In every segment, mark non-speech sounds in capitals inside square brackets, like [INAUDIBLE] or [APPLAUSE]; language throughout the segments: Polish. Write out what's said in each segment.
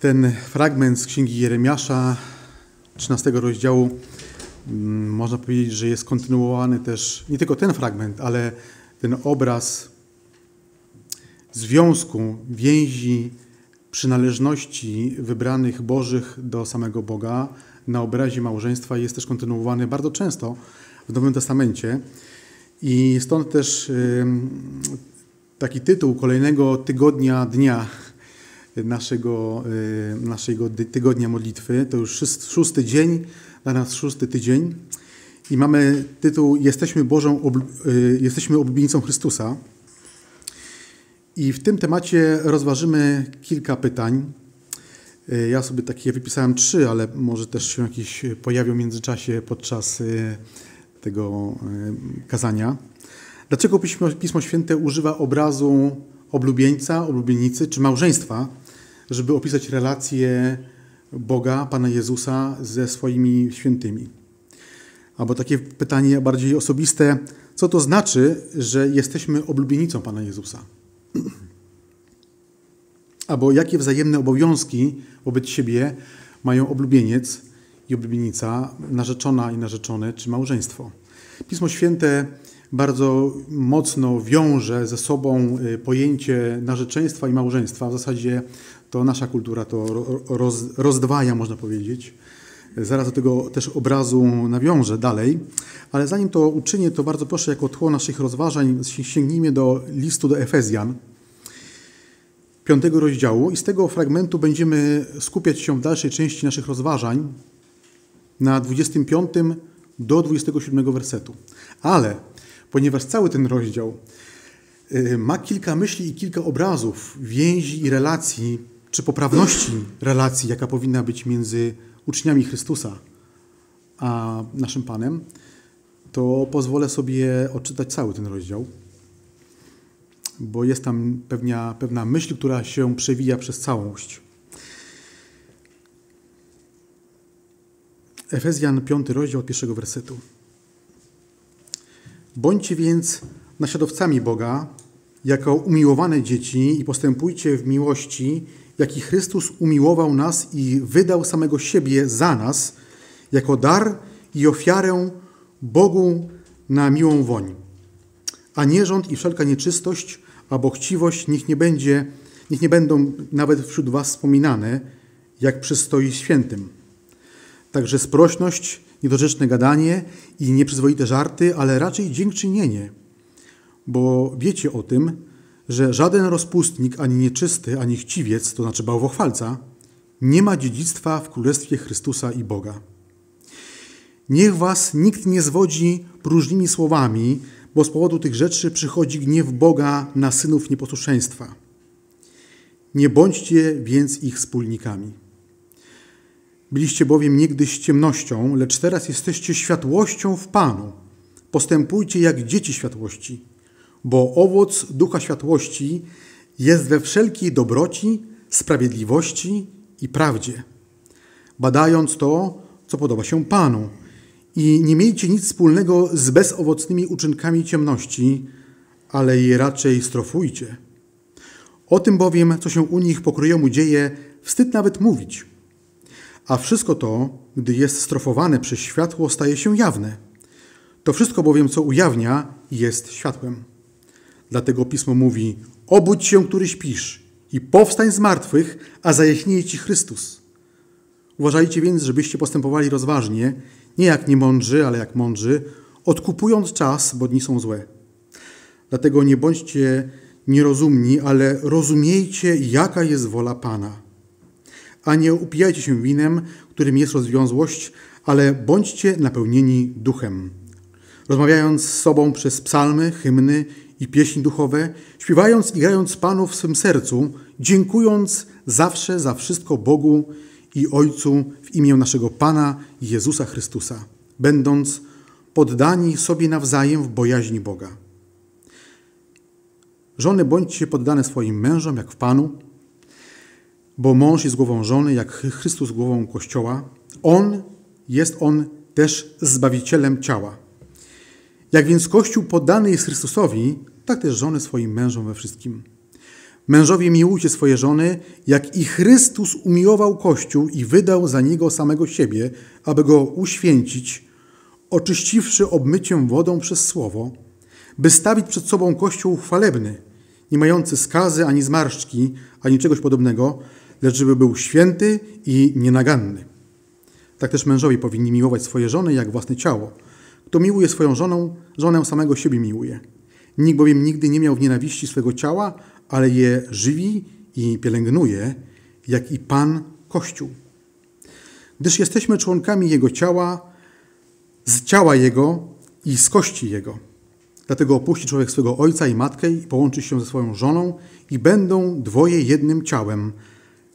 ten fragment z Księgi Jeremiasza, 13 rozdziału, mm, można powiedzieć, że jest kontynuowany też, nie tylko ten fragment, ale ten obraz związku, więzi, przynależności wybranych Bożych do samego Boga na obrazie małżeństwa jest też kontynuowany bardzo często w Nowym Testamencie. I stąd też taki tytuł kolejnego tygodnia dnia naszego, y, naszego tygodnia modlitwy. To już szósty dzień, dla nas szósty tydzień. I mamy tytuł Jesteśmy Bożą, y, jesteśmy oblubienicą Chrystusa. I w tym temacie rozważymy kilka pytań. Y, ja sobie takie wypisałem trzy, ale może też się jakieś pojawią w międzyczasie podczas tego kazania. Dlaczego Pismo, Pismo Święte używa obrazu oblubieńca, oblubienicy czy małżeństwa, żeby opisać relacje Boga, Pana Jezusa ze swoimi świętymi? Albo takie pytanie bardziej osobiste, co to znaczy, że jesteśmy oblubienicą Pana Jezusa? [CLEARS THROAT] Albo jakie wzajemne obowiązki wobec siebie mają oblubieniec i oblubienica, narzeczona i narzeczony, czy małżeństwo? Pismo Święte bardzo mocno wiąże ze sobą y, pojęcie narzeczeństwa i małżeństwa. W zasadzie to nasza kultura to roz, rozdwaja, można powiedzieć. Zaraz do tego też obrazu nawiążę dalej. Ale zanim to uczynię, to bardzo proszę, jako tło naszych rozważań, sięgnijmy do listu do Efezjan, piątego rozdziału, i z tego fragmentu będziemy skupiać się w dalszej części naszych rozważań na 25 do 27 wersetu. Ale ponieważ cały ten rozdział y, ma kilka myśli i kilka obrazów, więzi i relacji, czy poprawności relacji, jaka powinna być między uczniami Chrystusa a naszym Panem, to pozwolę sobie odczytać cały ten rozdział, bo jest tam pewna, pewna myśl, która się przewija przez całość. Efezjan 5 rozdział od pierwszego wersetu. Bądźcie więc naśladowcami Boga, jako umiłowane dzieci i postępujcie w miłości, jaki Chrystus umiłował nas i wydał samego siebie za nas, jako dar i ofiarę Bogu na miłą woń. A nierząd i wszelka nieczystość albo chciwość niech nie będzie, niech nie będą nawet wśród was wspominane, jak przystoi świętym. Także sprośność niedorzeczne gadanie i nieprzyzwoite żarty, ale raczej dziękczynienie. Bo wiecie o tym, że żaden rozpustnik, ani nieczysty, ani chciwiec, to znaczy bałwochwalca, nie ma dziedzictwa w Królestwie Chrystusa i Boga. Niech was nikt nie zwodzi próżnymi słowami, bo z powodu tych rzeczy przychodzi gniew Boga na synów nieposłuszeństwa. Nie bądźcie więc ich wspólnikami. Byliście bowiem niegdyś ciemnością, lecz teraz jesteście światłością w Panu. Postępujcie jak dzieci światłości, bo owoc ducha światłości jest we wszelkiej dobroci, sprawiedliwości i prawdzie. Badając to, co podoba się Panu, i nie miejcie nic wspólnego z bezowocnymi uczynkami ciemności, ale je raczej strofujcie. O tym bowiem, co się u nich pokryjomu dzieje, wstyd nawet mówić – a wszystko to, gdy jest strofowane przez światło, staje się jawne. To wszystko bowiem, co ujawnia, jest światłem. Dlatego Pismo mówi, obudź się, który śpisz i powstań z martwych, a zajaśnieje Ci Chrystus. Uważajcie więc, żebyście postępowali rozważnie, nie jak niemądrzy, ale jak mądrzy, odkupując czas, bo dni są złe. Dlatego nie bądźcie nierozumni, ale rozumiejcie, jaka jest wola Pana a nie upijajcie się winem, którym jest rozwiązłość, ale bądźcie napełnieni duchem. Rozmawiając z sobą przez psalmy, hymny i pieśni duchowe, śpiewając i grając Panu w swym sercu, dziękując zawsze za wszystko Bogu i Ojcu w imię naszego Pana Jezusa Chrystusa, będąc poddani sobie nawzajem w bojaźni Boga. Żony bądźcie poddane swoim mężom jak w Panu, bo mąż jest głową żony, jak Chrystus głową Kościoła. On jest on też zbawicielem ciała. Jak więc Kościół poddany jest Chrystusowi, tak też żony swoim mężom we wszystkim. Mężowie miłujcie swoje żony, jak i Chrystus umiłował Kościół i wydał za niego samego siebie, aby go uświęcić, oczyściwszy obmyciem wodą przez słowo, by stawić przed sobą Kościół chwalebny, nie mający skazy ani zmarszczki, ani czegoś podobnego, lecz żeby był święty i nienaganny. Tak też mężowie powinni miłować swoje żony jak własne ciało. Kto miłuje swoją żonę, żonę samego siebie miłuje. Nikt bowiem nigdy nie miał w nienawiści swego ciała, ale je żywi i pielęgnuje, jak i Pan Kościół. Gdyż jesteśmy członkami Jego ciała, z ciała Jego i z kości Jego. Dlatego opuści człowiek swego ojca i matkę i połączy się ze swoją żoną i będą dwoje jednym ciałem.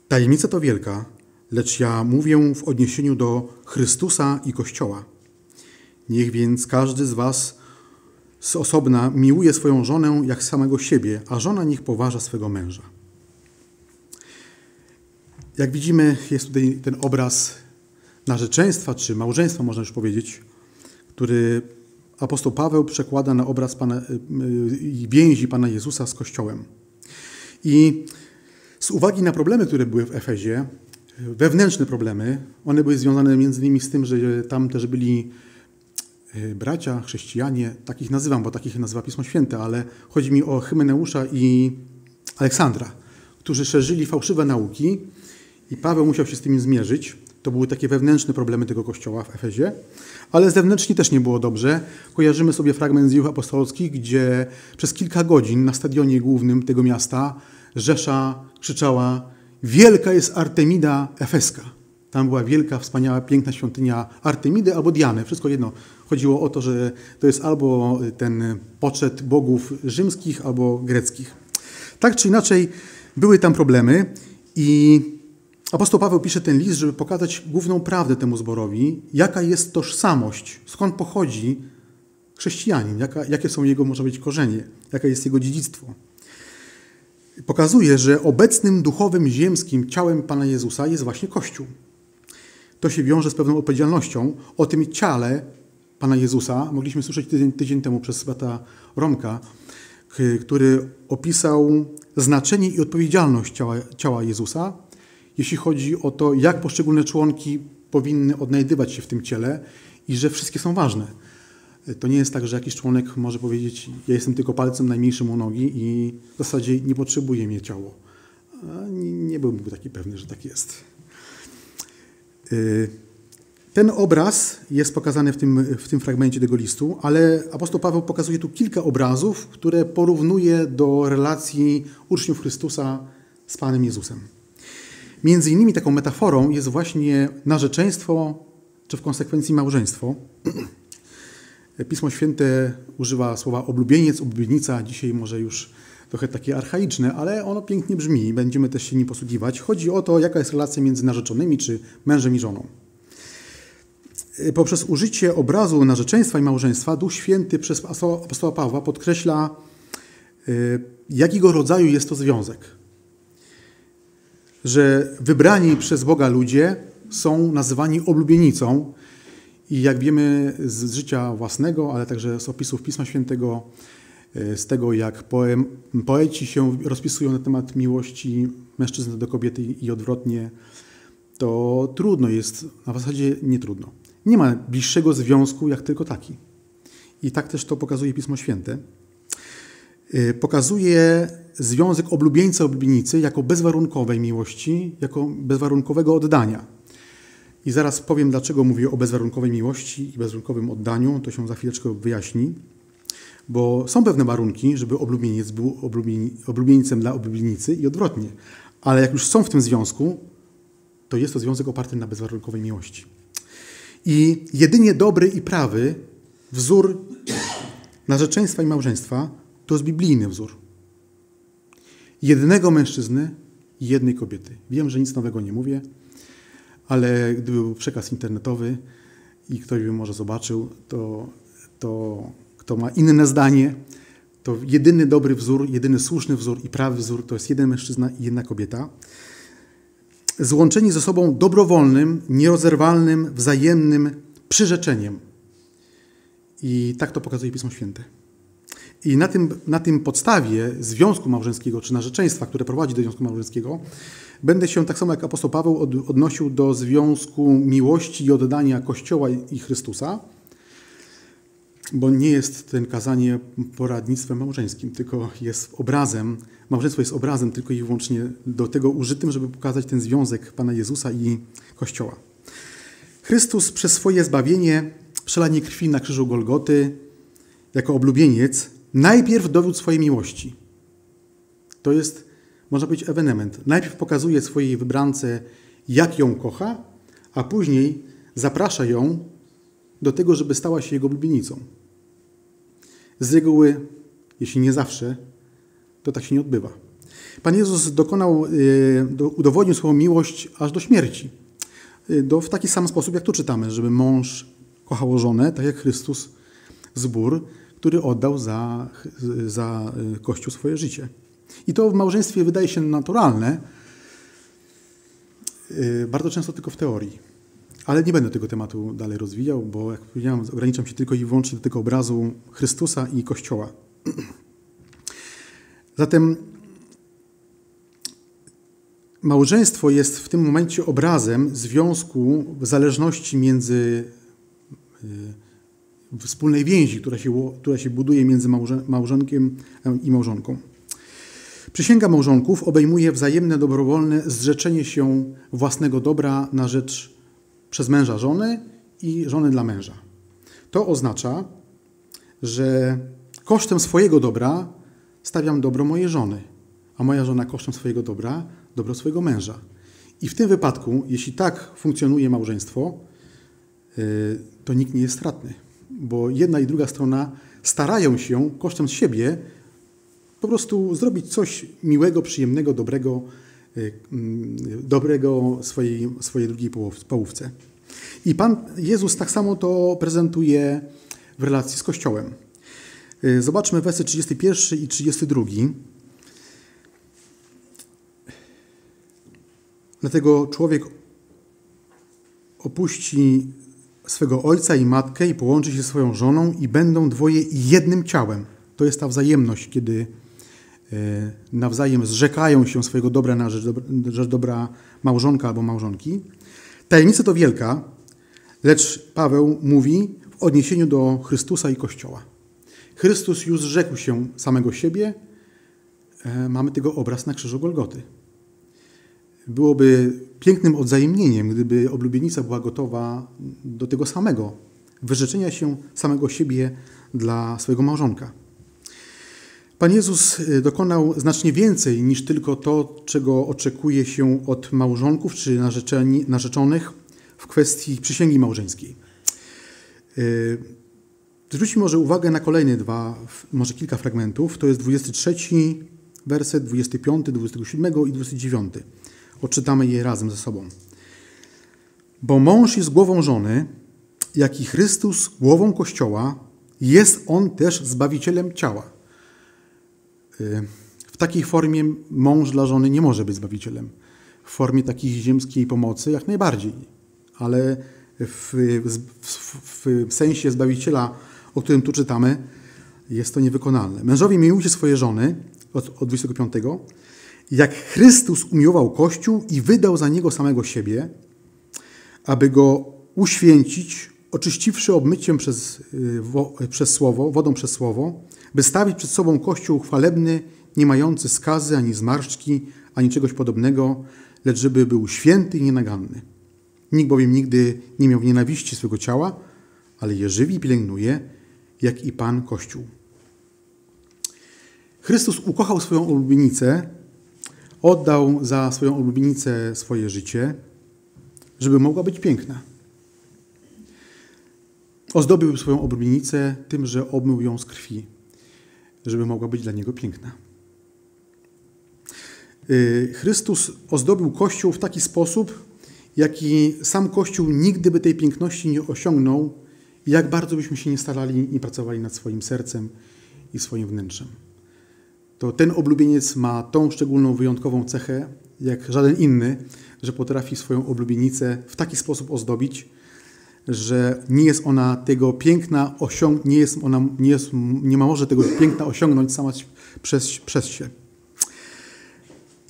Tajemnica to wielka, lecz ja mówię w odniesieniu do Chrystusa i Kościoła. Niech więc każdy z was z osobna miłuje swoją żonę jak samego siebie, a żona niech poważa swego męża. Jak widzimy, jest tutaj ten obraz narzeczeństwa, czy małżeństwa, można już powiedzieć, który apostoł Paweł przekłada na obraz Pana, y, y, więzi Pana Jezusa z Kościołem. I z uwagi na problemy, które były w Efezie, wewnętrzne problemy, one były związane między innymi z tym, że tam też byli y, bracia, chrześcijanie, takich nazywam, bo takich nazywa Pismo Święte, ale chodzi mi o Hymeneusza i Aleksandra, którzy szerzyli fałszywe nauki i Paweł musiał się z tym zmierzyć. To były takie wewnętrzne problemy tego kościoła w Efezie, ale zewnętrznie też nie było dobrze. Kojarzymy sobie fragment z dziejów apostolskich, gdzie przez kilka godzin na stadionie głównym tego miasta Rzesza krzyczała Wielka jest Artemida Efeska. Tam była wielka, wspaniała, piękna świątynia Artemidy albo Diany. Wszystko jedno. Chodziło o to, że to jest albo ten poczet bogów rzymskich, albo greckich. Tak czy inaczej, były tam problemy i Apostoł Paweł pisze ten list, żeby pokazać główną prawdę temu zborowi, jaka jest tożsamość, skąd pochodzi chrześcijanin, jaka, jakie są jego, może być, korzenie, jakie jest jego dziedzictwo. Pokazuje, że obecnym duchowym, ziemskim ciałem Pana Jezusa jest właśnie Kościół. To się wiąże z pewną odpowiedzialnością. O tym ciele Pana Jezusa mogliśmy słyszeć tydzień, tydzień temu przez brata Romka, który opisał znaczenie i odpowiedzialność ciała, ciała Jezusa jeśli chodzi o to, jak poszczególne członki powinny odnajdywać się w tym ciele i że wszystkie są ważne. To nie jest tak, że jakiś członek może powiedzieć, ja jestem tylko palcem najmniejszym u nogi i w zasadzie nie potrzebuje mnie ciało. Nie, nie byłbym taki pewny, że tak jest. Y, ten obraz jest pokazany w tym, w tym fragmencie tego listu, ale apostoł Paweł pokazuje tu kilka obrazów, które porównuje do relacji uczniów Chrystusa z Panem Jezusem. Między innymi taką metaforą jest właśnie narzeczeństwo, czy w konsekwencji małżeństwo. [CLEARS THROAT] Pismo Święte używa słowa oblubieniec, oblubienica, dzisiaj może już trochę takie archaiczne, ale ono pięknie brzmi i będziemy też się nim posługiwać. Chodzi o to, jaka jest relacja między narzeczonymi, czy mężem i żoną. Poprzez użycie obrazu narzeczeństwa i małżeństwa Duch Święty przez apostoła Pawła podkreśla, y, jakiego rodzaju jest to związek że wybrani przez Boga ludzie są nazywani oblubienicą i jak wiemy z życia własnego, ale także z opisów Pisma Świętego, e, z tego jak poem, poeci się rozpisują na temat miłości mężczyzny do kobiety i odwrotnie, to trudno jest, a w zasadzie nie trudno. Nie ma bliższego związku jak tylko taki. I tak też to pokazuje Pismo Święte. Y, pokazuje związek oblubieńca oblubienicy jako bezwarunkowej miłości, jako bezwarunkowego oddania. I zaraz powiem, dlaczego mówię o bezwarunkowej miłości i bezwarunkowym oddaniu, to się za chwileczkę wyjaśni. Bo są pewne warunki, żeby oblubieniec był oblubieńcem dla oblubienicy i odwrotnie. Ale jak już są w tym związku, to jest to związek oparty na bezwarunkowej miłości. I jedynie dobry i prawy wzór narzeczeństwa i małżeństwa to jest biblijny wzór. Jednego mężczyzny i jednej kobiety. Wiem, że nic nowego nie mówię, ale gdyby był przekaz internetowy i ktoś by może zobaczył, to, to kto ma inne zdanie, to jedyny dobry wzór, jedyny słuszny wzór i prawy wzór to jest jeden mężczyzna i jedna kobieta. Złączeni ze sobą dobrowolnym, nierozerwalnym, wzajemnym przyrzeczeniem. I tak to pokazuje Pismo Święte. I na tym, na tym podstawie związku małżeńskiego, czy narzeczeństwa, które prowadzi do związku małżeńskiego, będę się tak samo jak apostoł Paweł od, odnosił do związku miłości i oddania Kościoła i Chrystusa, bo nie jest ten kazanie poradnictwem małżeńskim, tylko jest obrazem, małżeństwo jest obrazem tylko i wyłącznie do tego użytym, żeby pokazać ten związek Pana Jezusa i Kościoła. Chrystus przez swoje zbawienie, przelanie krwi na krzyżu Golgoty, jako oblubieniec, najpierw dowiódł swojej miłości. To jest, można powiedzieć, ewenement. Najpierw pokazuje swojej wybrance, jak ją kocha, a później zaprasza ją do tego, żeby stała się jego oblubienicą. Z reguły, jeśli nie zawsze, to tak się nie odbywa. Pan Jezus dokonał, y, udowodnił swoją miłość aż do śmierci. Y, do, w taki sam sposób, jak tu czytamy, żeby mąż kochał żonę, tak jak Chrystus zbór, który oddał za, za y, Kościół swoje życie. I to w małżeństwie wydaje się naturalne, bardzo często tylko w teorii. Ale nie będę tego tematu dalej rozwijał, bo jak powiedziałem, ograniczam się tylko i wyłącznie do tego obrazu Chrystusa i Kościoła. [CLEARS THROAT] Zatem małżeństwo jest w tym momencie obrazem związku zależności między y, wspólnej więzi, która się, która się buduje między małżonkiem i małżonką. Przysięga małżonków obejmuje wzajemne dobrowolne zrzeczenie się własnego dobra na rzecz przez męża żony i żony dla męża. To oznacza, że kosztem swojego dobra stawiam dobro mojej żony, a moja żona kosztem swojego dobra dobro swojego męża. I w tym wypadku, jeśli tak funkcjonuje małżeństwo, y, to nikt nie jest stratny, bo jedna i druga strona starają się kosztem siebie po prostu zrobić coś miłego, przyjemnego, dobrego, y, mm, dobrego swojej, swojej drugiej połówce. I Pan Jezus tak samo to prezentuje w relacji z Kościołem. Y, zobaczmy wersy 31 i 32. Dlatego człowiek opuści swego ojca i matkę i połączy się swoją żoną i będą dwoje jednym ciałem. To jest ta wzajemność, kiedy nawzajem zrzekają się swojego dobra na rzecz dobra, rzecz dobra małżonka albo małżonki. Tajemnica to wielka, lecz Paweł mówi w odniesieniu do Chrystusa i Kościoła. Chrystus już zrzekł się samego siebie. E, mamy tego obraz na krzyżu Golgoty. Byłoby pięknym odzajemnieniem, gdyby oblubienica była gotowa do tego samego, wyrzeczenia się samego siebie dla swojego małżonka. Pan Jezus e, dokonał znacznie więcej niż tylko to, czego oczekuje się od małżonków czy narzeczonych w kwestii przysięgi małżeńskiej. E, Zwróćmy może uwagę na kolejne dwa, może kilka fragmentów. To jest 23 werset, 25, 27 i 29. Odczytamy je razem ze sobą. Bo mąż jest głową żony, jak i Chrystus głową Kościoła, jest on też zbawicielem ciała. Y, w takiej formie mąż dla żony nie może być zbawicielem. W formie takiej ziemskiej pomocy jak najbardziej, ale w, w, w sensie zbawiciela o którym tu czytamy, jest to niewykonalne. Mężowie miłujcie swoje żony, od, od 25, jak Chrystus umiłował Kościół i wydał za niego samego siebie, aby go uświęcić, oczyściwszy obmyciem przez, y, przez słowo, wodą przez słowo, by stawić przed sobą Kościół chwalebny, nie mający skazy, ani zmarszczki, ani czegoś podobnego, lecz żeby był święty i nienaganny. Nikt bowiem nigdy nie miał nienawiści swego ciała, ale je żywi i pielęgnuje, jak i Pan Kościół. Chrystus ukochał swoją ulubienicę, oddał za swoją ulubienicę swoje życie, żeby mogła być piękna. Ozdobił swoją oblubienicę tym, że obmył ją z krwi, żeby mogła być dla niego piękna. Y, Chrystus ozdobił Kościół w taki sposób, jaki sam Kościół nigdy by tej piękności nie osiągnął, jak bardzo byśmy się nie starali i pracowali nad swoim sercem i swoim wnętrzem. To ten oblubieniec ma tą szczególną, wyjątkową cechę, jak żaden inny, że potrafi swoją oblubienicę w taki sposób ozdobić, że nie jest ona tego piękna osiąg nie jest ona nie, jest, nie ma może tego piękna osiągnąć sama przez, przez się.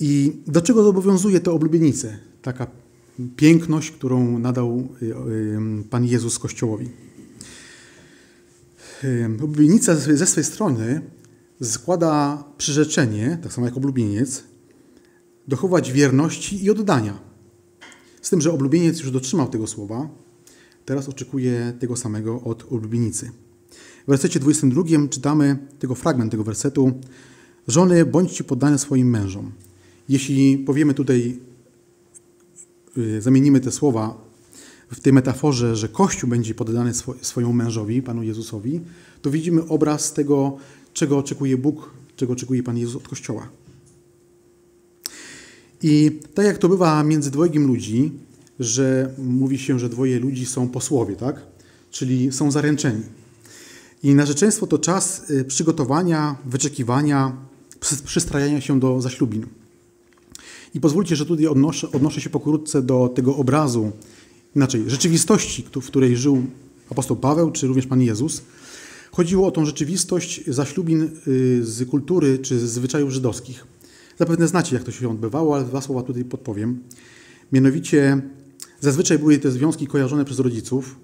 I do czego zobowiązuje to oblubienice? Taka piękność, którą nadał y, Pan Jezus Kościołowi. Oblubienica ze swej strony składa przyrzeczenie, tak samo jak oblubieniec, dochować wierności i oddania. Z tym, że oblubieniec już dotrzymał tego słowa, teraz oczekuje tego samego od oblubienicy. W wersecie 22 czytamy tego fragment tego wersetu. Żony, bądźcie poddane swoim mężom. Jeśli powiemy tutaj, y, zamienimy te słowa w tej metaforze, że Kościół będzie poddany swojemu mężowi, Panu Jezusowi, to widzimy obraz tego, czego oczekuje Bóg, czego oczekuje Pan Jezus od Kościoła. I tak jak to bywa między dwojgiem ludzi, że mówi się, że dwoje ludzi są posłowie, tak? Czyli są zaręczeni. I narzeczeństwo to czas y, przygotowania, wyczekiwania, przystrajania się do zaślubin. I pozwólcie, że tutaj odnoszę, odnoszę się pokrótce do tego obrazu, inaczej, rzeczywistości, w której żył apostoł Paweł, czy również Pan Jezus. Chodziło o tą rzeczywistość zaślubin y, z kultury czy z zwyczajów żydowskich. Zapewne znacie, jak to się odbywało, ale dwa słowa tutaj podpowiem. Mianowicie, zazwyczaj były te związki kojarzone przez rodziców,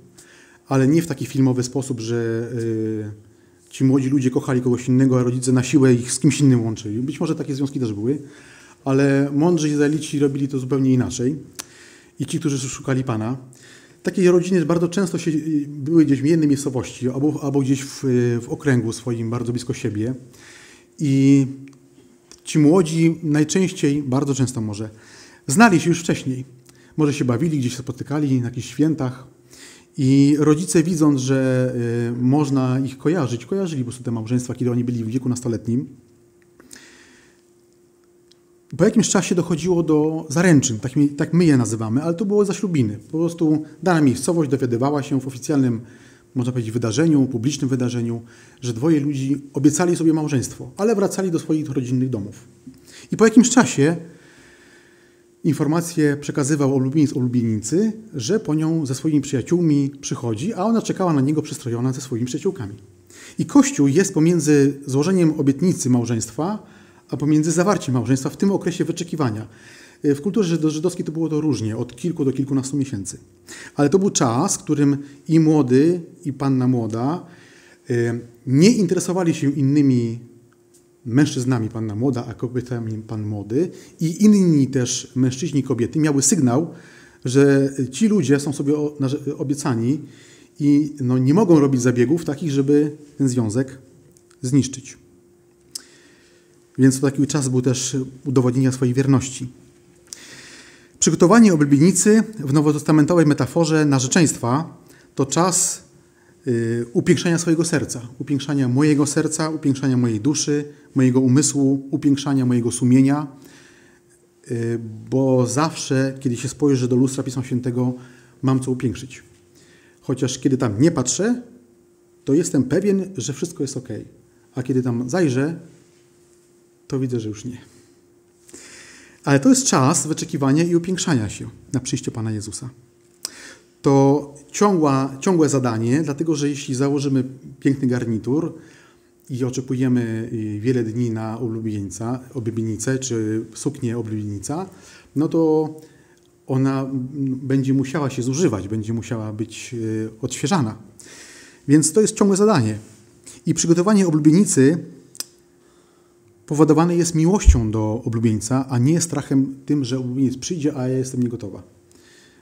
ale nie w taki filmowy sposób, że y, ci młodzi ludzie kochali kogoś innego, a rodzice na siłę ich z kimś innym łączyli. Być może takie związki też były, ale mądrzy Izraelici robili to zupełnie inaczej. I ci, którzy szukali Pana. Takie rodziny bardzo często się, były gdzieś w jednej miejscowości albo, albo gdzieś w, w okręgu swoim, bardzo blisko siebie. I ci młodzi najczęściej, bardzo często może, znali się już wcześniej. Może się bawili, gdzieś się spotykali na jakichś świętach. I rodzice widząc, że y, można ich kojarzyć, kojarzyli po prostu te małżeństwa, kiedy oni byli w wieku nastoletnim. Po jakimś czasie dochodziło do zaręczyn, tak, tak my je nazywamy, ale to było zaślubiny. Po prostu dana miejscowość dowiadywała się w oficjalnym, można powiedzieć, wydarzeniu, publicznym wydarzeniu, że dwoje ludzi obiecali sobie małżeństwo, ale wracali do swoich rodzinnych domów. I po jakimś czasie informację przekazywał ulubienicy, że po nią ze swoimi przyjaciółmi przychodzi, a ona czekała na niego przystrojona ze swoimi przyjaciółkami. I Kościół jest pomiędzy złożeniem obietnicy małżeństwa, a pomiędzy zawarciem małżeństwa w tym okresie wyczekiwania. E, w kulturze żydowskiej to było to różnie, od kilku do kilkunastu miesięcy. Ale to był czas, w którym i młody, i panna młoda e, nie interesowali się innymi mężczyznami panna młoda, a kobietami pan młody i inni też mężczyźni kobiety miały sygnał, że ci ludzie są sobie obiecani i no, nie mogą robić zabiegów takich, żeby ten związek zniszczyć. Więc to taki czas był też udowodnienia swojej wierności. Przygotowanie oblubienicy w nowotestamentowej metaforze narzeczeństwa to czas upiększania swojego serca, upiększania mojego serca, upiększania mojej duszy, mojego umysłu, upiększania mojego sumienia, y, bo zawsze, kiedy się spojrzę do lustra Pisma Świętego, mam co upiększyć. Chociaż kiedy tam nie patrzę, to jestem pewien, że wszystko jest ok. A kiedy tam zajrzę, to widzę, że już nie. Ale to jest czas wyczekiwania i upiększania się na przyjście Pana Jezusa. To ciągła, ciągłe zadanie, dlatego że jeśli założymy piękny garnitur i oczekujemy y, wiele dni na ulubieńca, oblubienicę czy suknię oblubienica, no to ona będzie musiała się zużywać, będzie musiała być y, odświeżana. Więc to jest ciągłe zadanie. I przygotowanie oblubienicy powodowane jest miłością do oblubieńca, a nie strachem tym, że oblubieniec przyjdzie, a ja jestem niegotowa.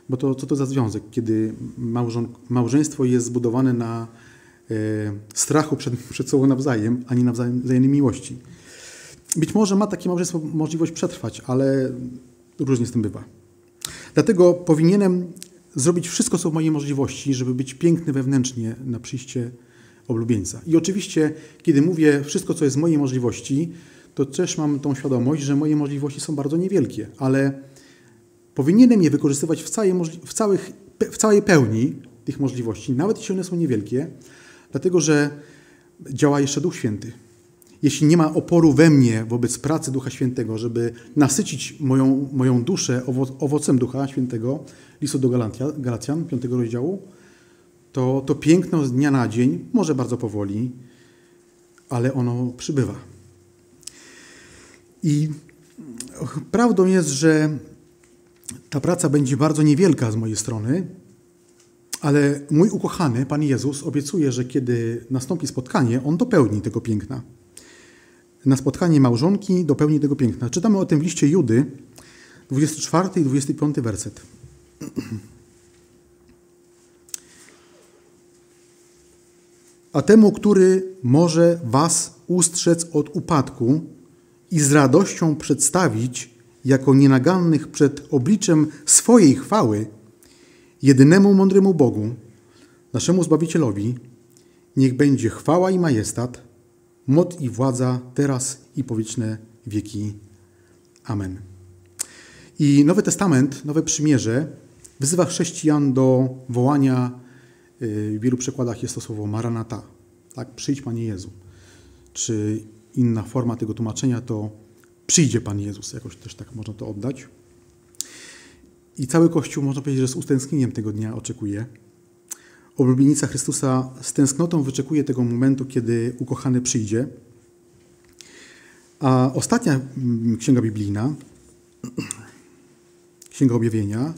Bo to co to za związek, kiedy małżon, małżeństwo jest zbudowane na e, strachu przed, przed sobą nawzajem, a nie na wzajemnej miłości. Być może ma takie małżeństwo możliwość przetrwać, ale różnie z tym bywa. Dlatego powinienem zrobić wszystko, co w mojej możliwości, żeby być piękny wewnętrznie na przyjście oblubieńca. I oczywiście, kiedy mówię wszystko, co jest w mojej możliwości, to też mam tą świadomość, że moje możliwości są bardzo niewielkie, ale powinienem je wykorzystywać w całej, w całych, w całej pełni tych możliwości, nawet jeśli one są niewielkie, dlatego że działa jeszcze Duch Święty. Jeśli nie ma oporu we mnie wobec pracy Ducha Świętego, żeby nasycić moją, moją duszę owocem Ducha Świętego, listu do Galacjan, 5 rozdziału, to, to piękno z dnia na dzień, może bardzo powoli, ale ono przybywa. I prawdą jest, że ta praca będzie bardzo niewielka z mojej strony, ale mój ukochany, Pan Jezus, obiecuje, że kiedy nastąpi spotkanie, On dopełni tego piękna. Na spotkanie małżonki dopełni tego piękna. Czytamy o tym w liście Judy, 24 i 25 werset. A temu, który może was ustrzec od upadku i z radością przedstawić jako nienagannych przed obliczem swojej chwały, jedynemu mądremu Bogu, naszemu Zbawicielowi, niech będzie chwała i majestat, moc i władza teraz i po wieczne wieki. Amen. I Nowy Testament, Nowe Przymierze wzywa chrześcijan do wołania, y, w wielu przekładach jest to słowo maranata, tak, przyjdź Panie Jezu. Czy inna forma tego tłumaczenia to przyjdzie Pan Jezus, jakoś też tak można to oddać. I cały Kościół, można powiedzieć, że z utęsknieniem tego dnia oczekuje. Oblubienica Chrystusa z tęsknotą wyczekuje tego momentu, kiedy ukochany przyjdzie. A ostatnia mm, księga biblijna, [CLEARS THROAT] Księga Objawienia,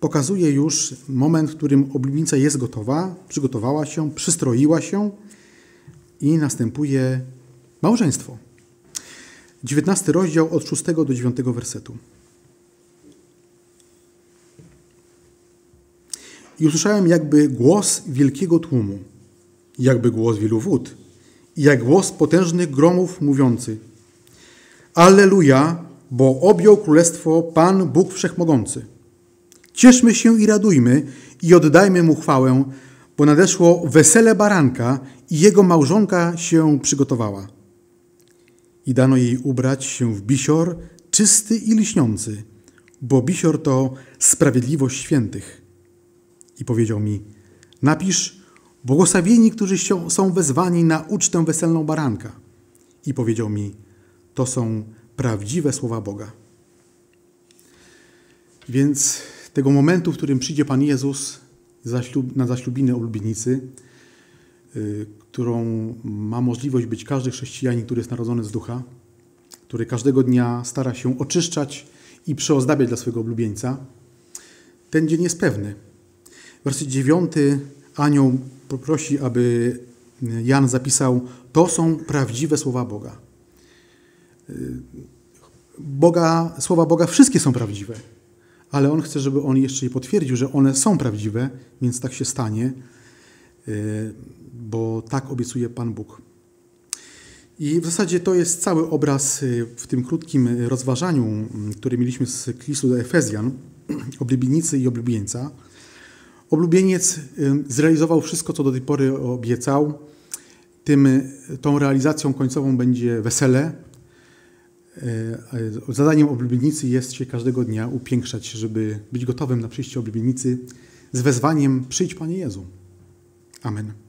pokazuje już moment, w którym oblubienica jest gotowa, przygotowała się, przystroiła się i następuje małżeństwo. 19 rozdział od 6 do 9 wersetu. I usłyszałem jakby głos wielkiego tłumu, jakby głos wielu wód, i jak głos potężnych gromów mówiący: Alleluja, bo objął królestwo Pan Bóg Wszechmogący. Cieszmy się i radujmy i oddajmy mu chwałę, bo nadeszło wesele baranka i jego małżonka się przygotowała. I dano jej ubrać się w bisior czysty i lśniący, bo bisior to sprawiedliwość świętych. I powiedział mi, napisz, błogosławieni, którzy są wezwani na ucztę weselną baranka. I powiedział mi, to są prawdziwe słowa Boga. Więc tego momentu, w którym przyjdzie Pan Jezus na zaślubinę oblubienicy, y, którą ma możliwość być każdy chrześcijanin, który jest narodzony z ducha, który każdego dnia stara się oczyszczać i przeozdabiać dla swojego oblubieńca, ten dzień jest pewny. Werset dziewiąty anioł poprosi, aby Jan zapisał, to są prawdziwe słowa Boga. Boga, słowa Boga wszystkie są prawdziwe, ale On chce, żeby On jeszcze je potwierdził, że one są prawdziwe, więc tak się stanie, y, bo tak obiecuje Pan Bóg. I w zasadzie to jest cały obraz y, w tym krótkim rozważaniu, mm, który mieliśmy z listu do Efezjan, [CLEARS THROAT] oblubieńcy i oblubieńca. Oblubieniec y, zrealizował wszystko, co do tej pory obiecał. Tym, tą realizacją końcową będzie wesele, zadaniem oblubienicy jest się każdego dnia upiększać, żeby być gotowym na przyjście oblubienicy z wezwaniem przyjdź Panie Jezu. Amen.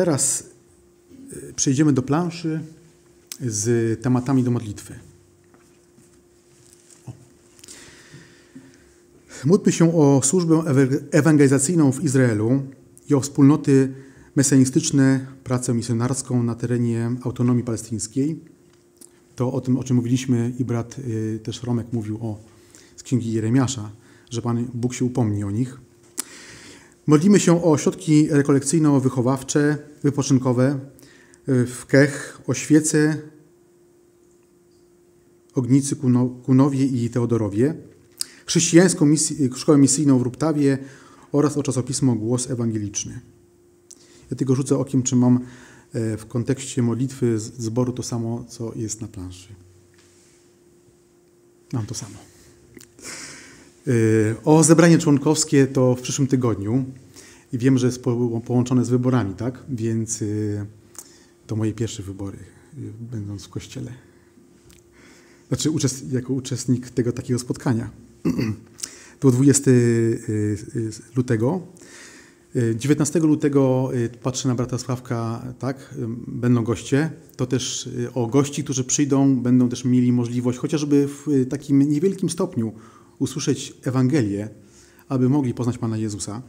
Teraz e, przejdziemy do planszy z tematami do modlitwy. O. Módlmy się o służbę ewangelizacyjną w Izraelu i o wspólnoty mesjanistyczne, pracę misjonarską na terenie autonomii palestyńskiej to o tym, o czym mówiliśmy i brat y, też Romek mówił o, z księgi Jeremiasza, że Pan Bóg się upomni o nich. Modlimy się o ośrodki rekolekcyjno-wychowawcze, wypoczynkowe y, w Kech, o świece, Ognicy, Kunowie i Teodorowie, chrześcijańską misję, szkołę misyjną w Ruptawie oraz o czasopismo Głos Ewangeliczny. Ja tylko rzucę okiem, czy mam E, w kontekście modlitwy zboru to samo, co jest na planszy. Mam to samo. E, o zebranie członkowskie to w przyszłym tygodniu i wiem, że jest połączone z wyborami, tak? Więc e, to moje pierwsze wybory, będąc w kościele. Znaczy jako uczestnik tego takiego spotkania. [CLEARS THROAT] To 20 lutego 19 lutego y, patrzę na brata Sławka, tak, y, będą goście. To też y, o gości, którzy przyjdą, będą też mieli możliwość chociażby w takim niewielkim stopniu usłyszeć Ewangelię, aby mogli poznać Pana Jezusa.